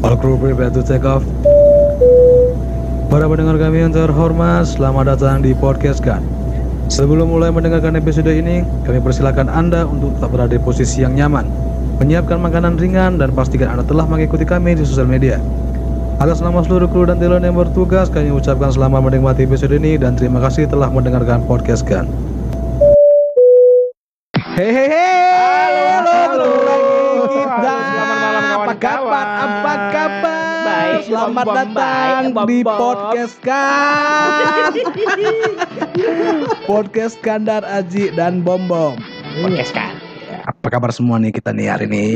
All crew prepare to take off. Para pendengar kami yang terhormat, selamat datang di podcast kan. Sebelum mulai mendengarkan episode ini, kami persilakan Anda untuk tetap berada di posisi yang nyaman, menyiapkan makanan ringan dan pastikan Anda telah mengikuti kami di sosial media. Atas nama seluruh kru dan talent yang bertugas, kami ucapkan selamat menikmati episode ini dan terima kasih telah mendengarkan podcast kan. Hehehe. Halo, halo, halo, kita. Selamat malam Apa kabar? Apa kabar? Baik, Selamat Bom Bom. datang Baik, Bom di Bom. podcast kan. podcast Kandar Aji dan Bom Bom. podcast kan Apa kabar semua nih kita nih hari ini?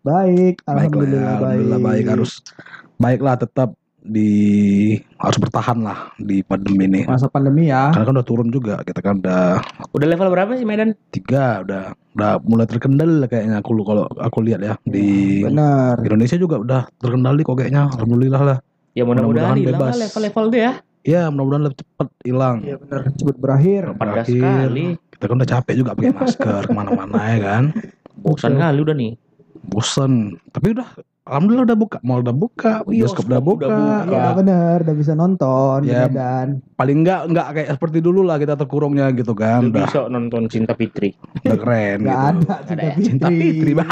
Baik, Baiklah alhamdulillah, alhamdulillah baik. harus baiklah tetap di harus bertahan lah di pandemi ini. masa pandemi ya. Karena kan udah turun juga, kita kan udah udah level berapa sih Medan tiga, udah udah mulai terkendali kayaknya aku kalau aku lihat ya di Benar. Indonesia juga udah terkendali kok kayaknya, alhamdulillah lah. ya mudah-mudahan lah bebas. level-level tuh ya Ya mudah-mudahan lebih cepat hilang. Iya benar, cepat berakhir. Berakhir. sekali Kita kan udah capek juga pakai masker ke mana-mana ya kan. bosan kali udah nih Bosen. Tapi udah, alhamdulillah udah buka, mall udah buka, bioskop udah Bioskop udah buka. buka. Iya benar, udah bisa nonton Ya, Medan. Paling enggak enggak kayak seperti dulu lah kita terkurungnya gitu kan. Udah Udah, bisa nonton Cinta Fitri udah keren Gak gitu. ada Ada cinta ya? Fitri. Cinta Fitri. Bang.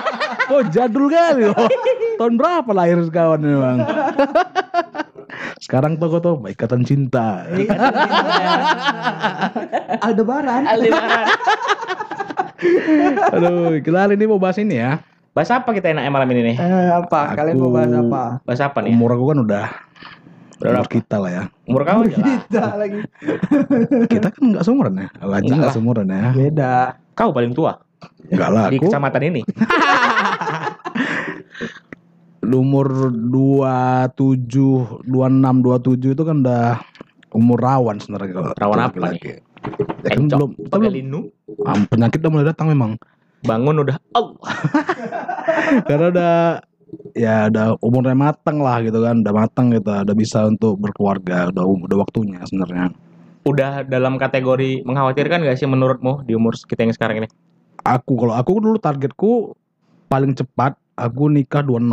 oh jadul kali loh. Tahun berapa lahir kawan memang? Sekarang toko tuh Ikatan Cinta. Aldebaran. Aldebaran Aduh, kita hari ini mau bahas ini ya. Bahas apa kita enaknya malam ini nih Eh, apa? Kalian mau bahas Aku- apa? bahas apa nih Umur aku kan udah Berapa? umur kita lah ya. umur kamu aja lah Kita lagi. Kita kan enggak seumuran ya. Enggak lah. seumuran ya. Beda. kau paling tua Enggak lah di aku. kecamatan ini umur 27, 26, 27 itu kan udah umur rawan sebenarnya kalau Rawan apa laki-laki. Ya kan Encok, belum, kita belum ah, penyakit udah mulai datang memang. Bangun udah oh Karena udah ya udah umurnya matang lah gitu kan, udah matang gitu, udah bisa untuk berkeluarga, udah udah waktunya sebenarnya. udah dalam kategori mengkhawatirkan gak sih menurutmu di umur kita yang sekarang ini Aku kalau aku dulu targetku paling cepat aku nikah 26.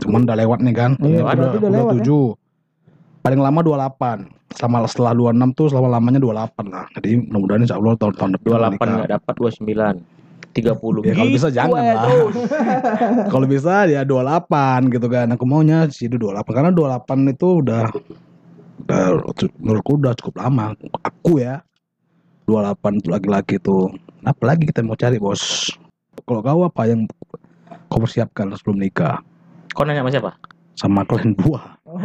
Cuman udah lewat nih kan. Iya, berarti udah lewat ya. 27. Paling lama 28. Selama setelah 26 tuh selama lamanya 28 lah. Jadi mudah-mudahan insya Allah tahun-tahun depan 28 nikah. nggak dapat 29 30 Ya, kalau bisa jangan lah. waduh. Kalau bisa ya 28 gitu kan. Aku maunya sih itu 28 karena 28 itu udah udah menurutku udah cukup lama. Aku ya 28 tuh laki-laki tuh. Apalagi kita mau cari, Bos. Kalau kau apa yang kau persiapkan sebelum nikah? Kau nanya sama siapa? Sama kalian dua. Oh.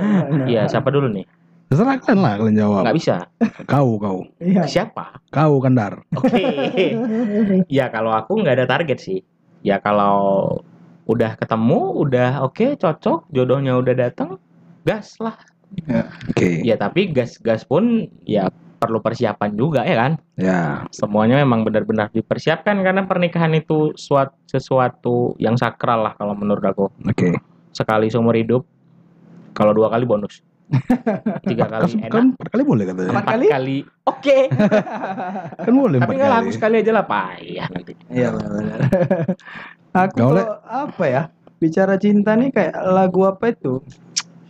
Iya, siapa dulu nih? Terserah kalian lah kalian jawab. Nggak bisa. Kau, kau. Iya. Siapa? Kau Kandar. Oke. ya kalau aku nggak ada target sih. Ya kalau udah ketemu, udah oke, cocok, jodohnya udah datang, gas lah. Oke. Ya tapi gas-gas pun ya perlu persiapan juga ya kan. Ya. Semuanya memang benar-benar dipersiapkan karena pernikahan itu suat- sesuatu yang sakral lah kalau menurut aku. Oke. Sekali seumur hidup, kalau dua kali bonus. Tiga kali Kan, enak. kan empat kali boleh katanya. Empat kali? kali. Oke. Kan boleh Tapi empat kali. laku sekali aja lah payah nanti. Iya benar. Aku Gak boleh. tuh apa ya? Bicara cinta nih kayak lagu apa itu?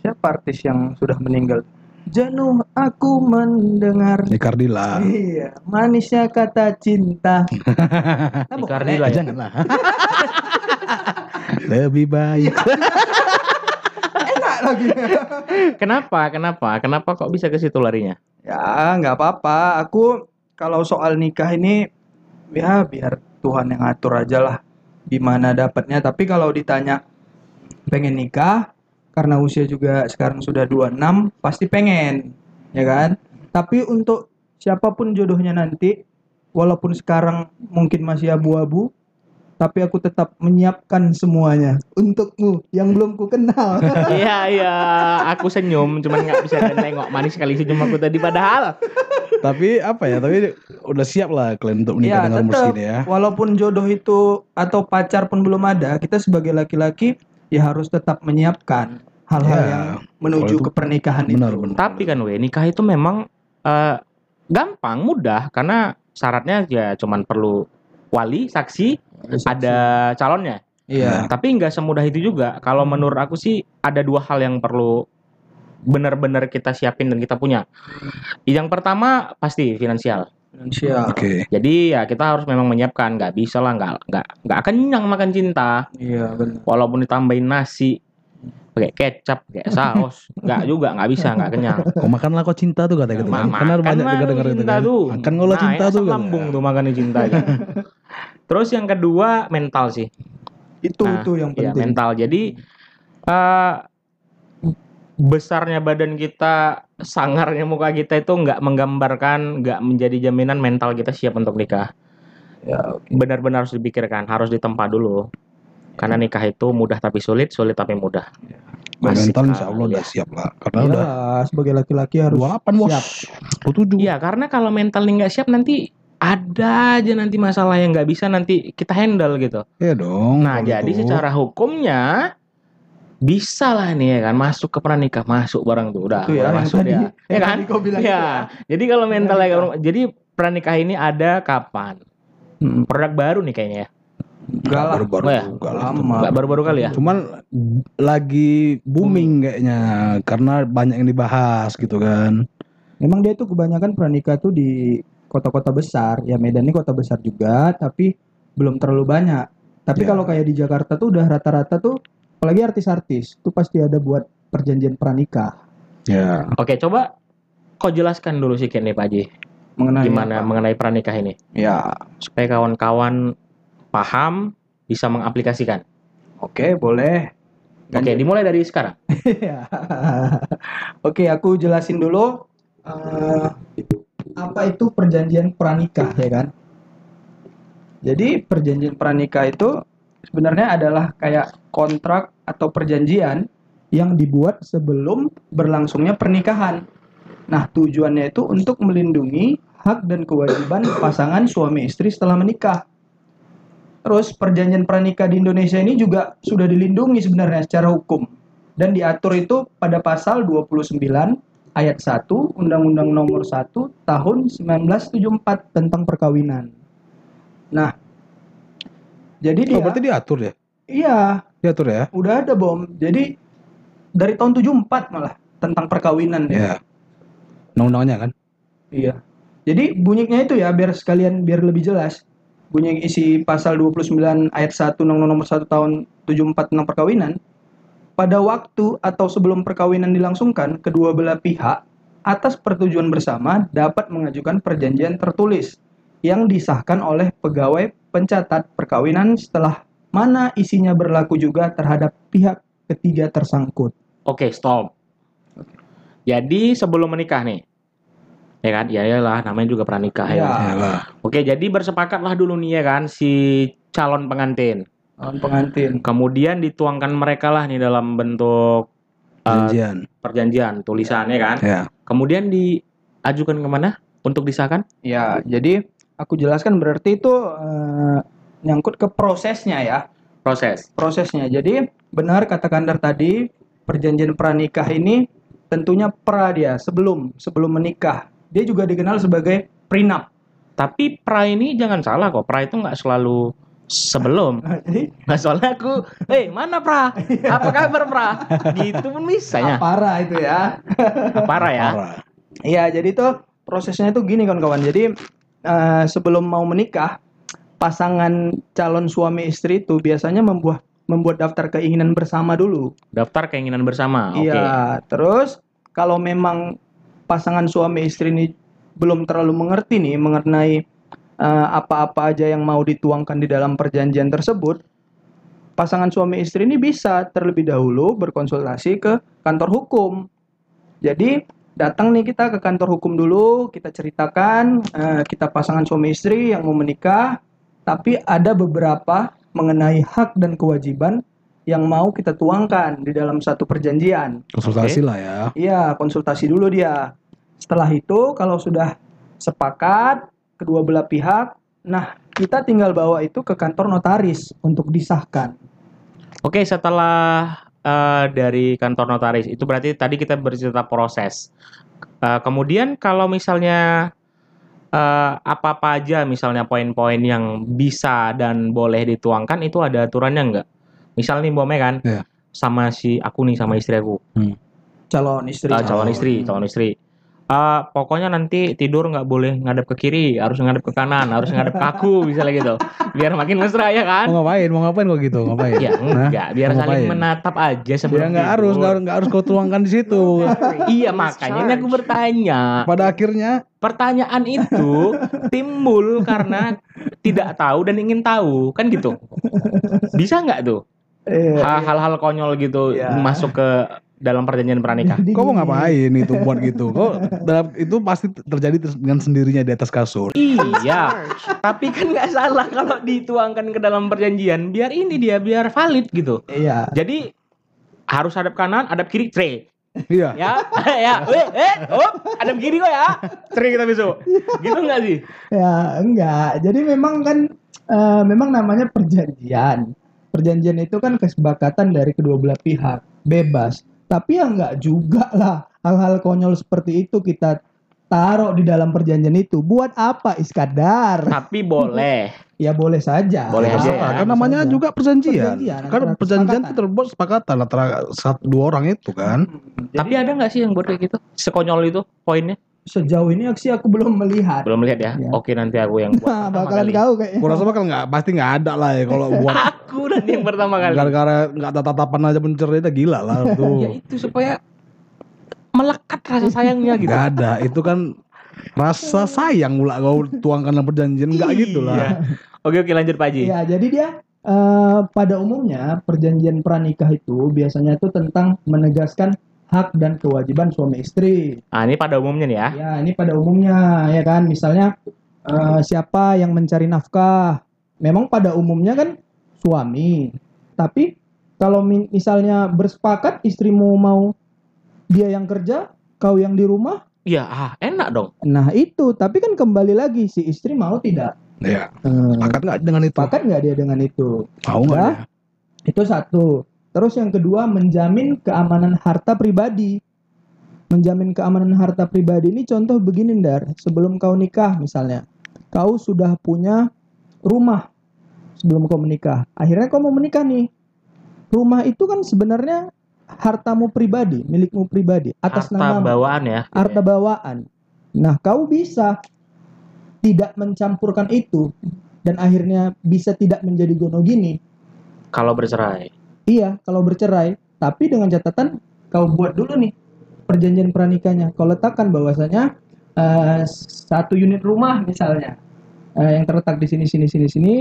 Siapa artis yang sudah meninggal? Jenuh aku mendengar. Ini Kardila. Iya, manisnya kata cinta. Nah, Icardi boleh. lah ya. Jangan lah. Lebih baik. Enak lagi. Kenapa? Kenapa? Kenapa kok bisa ke situ larinya? ya, nggak apa-apa. Aku kalau soal nikah ini ya biar Tuhan yang ngatur aja lah gimana dapatnya. Tapi kalau ditanya pengen nikah karena usia juga sekarang sudah 26 pasti pengen ya kan tapi untuk siapa pun jodohnya nanti walaupun sekarang mungkin masih abu-abu tapi aku tetap menyiapkan semuanya untukmu yang belum ku kenal Iya iya, aku senyum, cuman nggak bisa nengok manis sekali senyum aku tadi padahal. Tapi apa ya? Tapi udah siap lah kalian untuk menikah ya dengan umur segini ya. walaupun jodoh itu atau pacar pun belum ada kita sebagai laki-laki ya harus tetap menyiapkan hal-hal Ya, yang menuju ke pernikahan Benar itu benar. Tapi kan we, nikah itu memang eh, gampang, mudah karena syaratnya ya cuman perlu wali, saksi, ada calonnya. Iya. Tapi nggak semudah itu juga. Kalau menurut aku sih ada dua hal yang perlu benar-benar kita siapin dan kita punya. Yang pertama pasti finansial. Finansial. Oke. Jadi ya kita harus memang menyiapkan. Nggak bisa lah nggak nggak nggak kenyang makan cinta. Iya benar. Walaupun ditambahin nasi, pakai kecap, pakai saus, nggak juga nggak bisa nggak kenyang. Kau makanlah kau cinta tuh katanya gitu. Kan. Karena makan banyak lah dengar dengar gitu cinta kan. tuh. Makan kalau Nah, cinta ya, tuh. lambung tuh makannya cinta. Terus yang kedua mental sih. Itu Nah, itu yang Iya penting. mental. Jadi eh besarnya badan kita, sangarnya muka kita itu nggak menggambarkan, nggak menjadi jaminan mental kita siap untuk nikah. Ya. Benar-benar harus dipikirkan, harus ditempa dulu. Karena nikah itu mudah tapi sulit, sulit tapi mudah. Kalau Asik mental insya Allah udah ya. siap lah. Karena Ya, udah sebagai laki-laki harus 28 bos. siap. 27. Iya, karena kalau mental nggak siap nanti ada aja nanti masalah yang nggak bisa nanti kita handle gitu. Iya dong. Nah, kalau jadi itu. secara hukumnya bisa lah nih ya kan masuk ke pranikah, masuk barang tuh udah, Itu ya masuk tadi. ya. Ya kan? kau bilang itu Ya. Jadi kalau mental Pranikah. jadi pranikah ini ada kapan? Hmm. Produk baru nih kayaknya ya. Enggak lah. baru-baru Oh ya? lah. Lama. Baru-baru kali ya? Cuman lagi booming kayaknya karena banyak yang dibahas gitu kan. Memang dia tuh kebanyakan pranikah tuh di kota-kota besar. Ya Medan ini kota besar juga, tapi belum terlalu banyak. Tapi Ya. kalau kayak di Jakarta tuh udah rata-rata tuh, apalagi artis-artis, tuh pasti ada buat perjanjian pranikah. Ya. Oke, coba kau jelaskan dulu sedikit nih Pak Haji. Mengenai Gimana apa? mengenai pranikah ini? Ya, Supaya kawan-kawan paham bisa mengaplikasikan. oke boleh. Oke, dimulai dari sekarang. Ya. Oke, aku jelasin dulu eh, apa itu perjanjian pranikah ya kan. Jadi perjanjian pranikah itu sebenarnya adalah kayak kontrak atau perjanjian yang dibuat sebelum berlangsungnya pernikahan. Nah, tujuannya itu untuk melindungi hak dan kewajiban pasangan suami istri setelah menikah. Terus perjanjian pranikah di Indonesia ini juga sudah dilindungi sebenarnya secara hukum dan diatur itu pada pasal 29 ayat 1 Undang-Undang Nomor 1 Tahun 1974 tentang perkawinan. Nah, jadi dia Oh, berarti diatur ya? iya, Diatur ya? udah ada bom. Jadi dari tahun 74 malah tentang perkawinan dia. Ya. Undang-undangnya kan? Iya. Jadi bunyinya itu ya biar sekalian biar lebih jelas. Bunyi isi pasal 29 ayat 1 Undang-Undang Nomor 1 Tahun 74 tentang perkawinan. Pada waktu atau sebelum perkawinan dilangsungkan, kedua belah pihak atas persetujuan bersama dapat mengajukan perjanjian tertulis yang disahkan oleh pegawai pencatat perkawinan setelah mana isinya berlaku juga terhadap pihak ketiga tersangkut. Oke, stop. Jadi sebelum menikah nih, ya kan? Ya iyalah, namanya juga pranikah ya. Ya. Iyalah. Oke, jadi bersepakatlah dulu nih ya kan si calon pengantin. Calon pengantin. Kemudian dituangkan mereka lah nih dalam bentuk uh, Perjanjian. perjanjian, tulisannya kan. Ya. Kemudian diajukan ke mana untuk disahkan? Ya, jadi aku jelaskan berarti itu eh, nyangkut ke prosesnya ya, Proses. prosesnya. Jadi benar kata Kandar tadi, perjanjian pranikah ini tentunya pra dia sebelum sebelum menikah. Dia juga dikenal sebagai prenup. Tapi pra ini jangan salah kok. Pra itu nggak selalu sebelum. Jadi Nah, soalnya aku, eh mana pra? Apa kabar pra? Gitu pun bisa ya. para itu ya. Parah ya. Parah. Iya, jadi tuh prosesnya itu gini kawan-kawan. Jadi eh, sebelum mau menikah, pasangan calon suami istri itu biasanya membuat membuat daftar keinginan bersama dulu. Daftar keinginan bersama. Iya, terus kalau memang pasangan suami istri ini belum terlalu mengerti nih mengenai apa-apa aja yang mau dituangkan di dalam perjanjian tersebut, pasangan suami istri ini bisa terlebih dahulu berkonsultasi ke kantor hukum. Jadi datang nih kita ke kantor hukum dulu, kita ceritakan eh, kita pasangan suami istri yang mau menikah, tapi ada beberapa mengenai hak dan kewajiban yang mau kita tuangkan di dalam satu perjanjian. Konsultasi lah ya. Iya, konsultasi dulu dia. Setelah itu kalau sudah sepakat kedua belah pihak, nah kita tinggal bawa itu ke kantor notaris untuk disahkan. Oke, setelah eh, dari kantor notaris itu berarti tadi kita bercerita proses. Eh, kemudian kalau misalnya eh, apa-apa aja misalnya poin-poin yang bisa dan boleh dituangkan itu ada aturannya nggak? Misal nih Bome kan, Iya. sama si aku nih sama istri aku, calon istri Eh, calon istri, calon istri. Eh, pokoknya nanti tidur nggak boleh ngadep ke kiri, harus ngadep ke kanan, harus ngadep ke aku, misalnya gitu. Biar makin mesra ya kan? Mau ngapain? Mau ngapain kok gitu? Ngapain? Ya enggak, biar Mau saling ngapain? menatap aja Ya sebelum nggak harus, tidur. nggak harus, nggak harus kau tuangkan di situ. Iya makanya ini aku bertanya. Pada akhirnya, Pertanyaan itu timbul karena tidak tahu dan ingin tahu, kan gitu. Bisa nggak tuh Eh, hal-hal konyol gitu Iya. masuk ke dalam perjanjian jadi kau mau ngapain itu buat gitu? Kau dalam itu pasti terjadi ter- dengan sendirinya di atas kasur. Iya, tapi kan nggak salah kalau dituangkan ke dalam perjanjian. Biar ini dia biar valid gitu. Iya. Jadi harus hadap kanan, hadap kiri, tre. Iya. Ya, ya, eh, eh, oh, hadap kiri kok ya. Tre kita besok. Gitu nggak sih? Ya enggak. Jadi memang kan eh, memang namanya perjanjian. Perjanjian itu kan kesepakatan dari kedua belah pihak, bebas. Tapi ya enggak juga lah hal-hal konyol seperti itu kita taruh di dalam perjanjian itu. Buat apa Iskandar? Tapi boleh. Ya boleh saja. Boleh aja ya. Kan namanya Saja. juga perjanjian. Perjanjian, Kan perjanjian itu terbuat sepakatan antara satu dua orang itu kan. Tapi ada nggak sih yang buat kayak gitu? Sekonyol itu poinnya? Sejauh ini aksi aku belum melihat. Belum lihat ya? Iya. Oke nanti aku yang buat. Nah, bakalan kau kayaknya. Gua rasa bakal nggak pasti nggak ada lah ya kalau buat Aku nanti yang pertama kali. gara-gara nggak ada tatapan aja pencernya itu gila lah Ya tuh. itu supaya melekat rasa sayangnya gitu. Nggak ada. Itu kan rasa sayang mula kau tuangkan dalam perjanjian nggak gitu Iya. lah. Oke oke lanjut Pak Haji. Iya, jadi dia eh, pada umumnya perjanjian pranikah itu biasanya itu tentang menegaskan hak dan kewajiban suami istri. Nah ini pada umumnya nih ya. Ya, ini pada umumnya ya kan, misalnya eh, siapa yang mencari nafkah? Memang pada umumnya kan suami. Tapi kalau mi- misalnya bersepakat istrimu mau dia yang kerja, kau yang di rumah, Iya ah enak dong. nah itu. Tapi kan kembali lagi si istri mau tidak? Ya. Eh, Sepakat nggak dengan itu? sepakat nggak dia dengan itu? Mau nggak? Dia? Itu satu. Terus yang kedua menjamin keamanan harta pribadi. Menjamin keamanan harta pribadi ini contoh begini Ndar, sebelum kau nikah misalnya. Kau sudah punya rumah sebelum kau menikah. Akhirnya kau mau menikah nih. Rumah itu kan sebenarnya hartamu pribadi, milikmu pribadi, atas Harta nama bawaan ya. harta bawaan. Nah, kau bisa tidak mencampurkan itu dan akhirnya bisa tidak menjadi gonogini Kalau bercerai. Iya, kalau bercerai, tapi dengan catatan kau buat dulu nih perjanjian pernikahnya. Kau letakkan bahwasanya eh, satu unit rumah misalnya eh, yang terletak di sini sini sini sini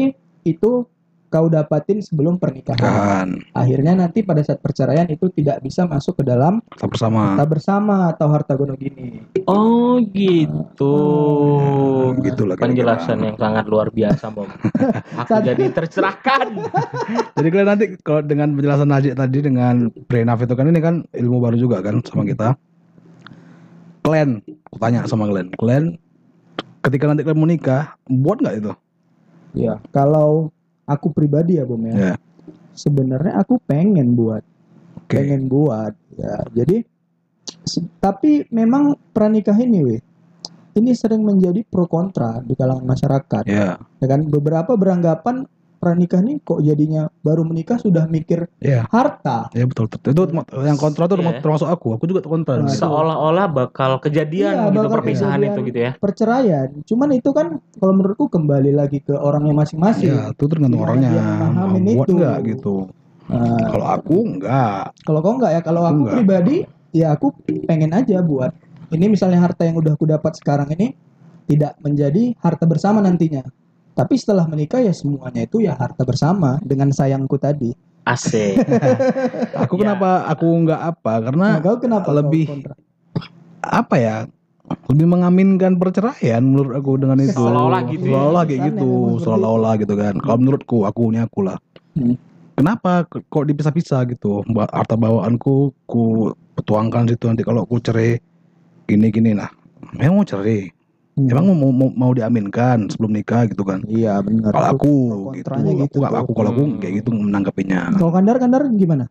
itu kau dapatin sebelum pernikahan. Kan. Akhirnya nanti pada saat perceraian itu tidak bisa masuk ke dalam Kita bersama. harta bersama atau harta gonogini. Oh gitu. Gitu lah kira-kira. Penjelasan yang sangat luar biasa, Bom. Aku Saat- jadi tercerahkan. Jadi kalian nanti kalau dengan penjelasan Najib tadi dengan Prenaf itu kan ini kan ilmu baru juga kan sama kita. Kalian, aku tanya sama kalian, kalian ketika nanti kalian mau nikah, buat nggak itu? Ya, kalau aku pribadi ya, Bom ya. Ya. Sebenarnya aku pengen buat Oke. pengen buat ya jadi tapi memang pernikah ini weh ini sering menjadi pro kontra di kalangan masyarakat Ya, ya kan beberapa beranggapan pernikah ini kok jadinya baru menikah sudah mikir ya, harta ya betul betul. Itu terma- yang kontra itu Iya. termasuk aku. Aku juga kontra. Nah. Seolah-olah bakal kejadian Iya, gitu bakal perpisahan kejadian. itu gitu ya. perceraian cuman itu kan kalau menurutku kembali lagi ke orangnya masing-masing Ya, itu tergantung Gimana orangnya. buat itu. nggak gitu. Nah, Kalau aku nggak. kalau kau enggak ya kalau aku Enggak. pribadi ya aku pengen aja buat ini misalnya harta yang udah aku dapat sekarang ini tidak menjadi harta bersama nantinya tapi setelah menikah ya semuanya itu ya harta bersama dengan sayangku tadi. Asik. Aku Ya. kenapa aku nggak apa? Karena nah, kau kenapa lebih- apa ya? Lebih mengaminkan perceraian menurut aku dengan itu. Seolah-olah gitu ya. seolah-olah kayak gitu seolah-olah gitu kan. Kalau menurutku aku ini aku lah. Hmm. kenapa kok dipisah-pisah gitu? Harta bawaanku ku petuangkan situ nanti kalau aku cerai. Gini gini nah memang mau cerai Hmm. emang mau, mau mau diaminkan sebelum nikah gitu kan iya benar kalau aku pro gitu aku gitu nggak tuh. aku kalau aku Hmm. kayak gitu menanggapinya kalau kandar kandar gimana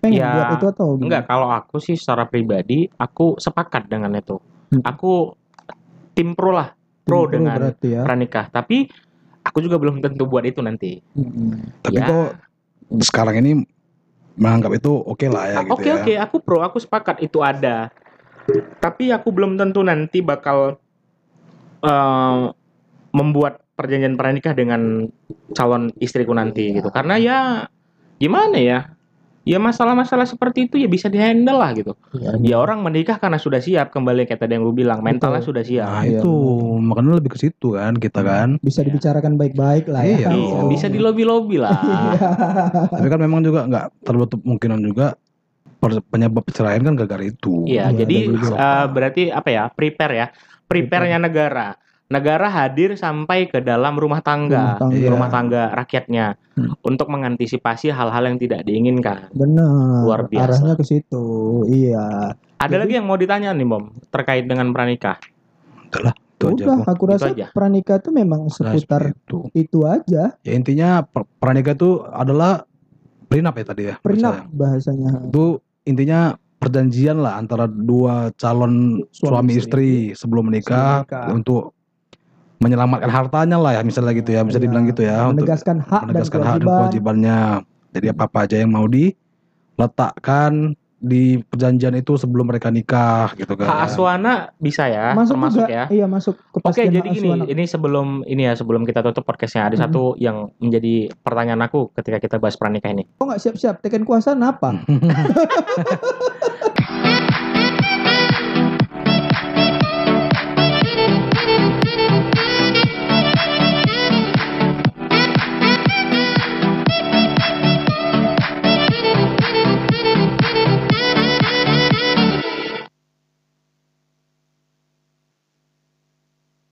pengen Ya, buat itu atau gimana? Enggak, kalau aku sih secara pribadi aku sepakat dengan itu. Hmm. Aku tim pro lah, pro Pro dengan berarti ya pranikah. Tapi aku juga belum tentu buat itu nanti. Hmm. tapi Ya. kok sekarang ini menganggap itu oke lah ya gitu Oke ya. oke, aku pro, aku sepakat itu ada. Tapi aku belum tentu nanti bakal eh, membuat perjanjian pernikah dengan calon istriku nanti gitu. Karena ya gimana ya? Ya masalah-masalah seperti itu ya bisa dihandle lah gitu. Iya, Ya orang menikah karena sudah siap kembali kayak tadi yang lu bilang, mentalnya sudah siap. Nah Iya, itu makanya lebih ke situ kan kita kan. bisa dibicarakan baik-baik lah ya. Iya. Iya, bisa di lobby-lobby lah. Tapi kan memang juga nggak tertutup kemungkinan juga penyebab perceraian kan gara-gara itu. Iya, Iya, jadi eh, berarti apa ya? Prepare ya. Prepare-nya negara. Negara hadir sampai ke dalam rumah tangga, Rumah tangga. Iya. rumah tangga rakyatnya Hmm. untuk mengantisipasi hal-hal yang tidak diinginkan. Benar. Luar biasa. Arahnya ke situ. Iya. Ada Jadi- lagi yang mau ditanya nih, Bom, terkait dengan pranikah. Udahlah, itu aja. Udah, aku Itu rasa aja. pranikah itu memang Udah seputar itu. itu aja. Ya intinya pranikah itu adalah prenup ya tadi ya. Prenup bahasanya. bahasanya. Itu intinya perjanjian lah antara dua calon Suami suami, istri, sebelum menikah untuk menyelamatkan hartanya lah ya misalnya gitu ya bisa Iya, dibilang gitu ya untuk Menegaskan hak menegaskan dan hak dan kewajiban. kewajibannya. Jadi apa apa aja yang mau diletakkan di perjanjian itu sebelum mereka nikah gitu kan. Hak asuhana bisa ya, Masuk termasuk juga. ya. Iya, masuk Oke, jadi gini, ini sebelum ini ya, sebelum kita tutup podcastnya ada Hmm. satu yang menjadi pertanyaan aku ketika kita bahas pranikah ini. Kok nggak siap-siap? Tekan kuasa apa?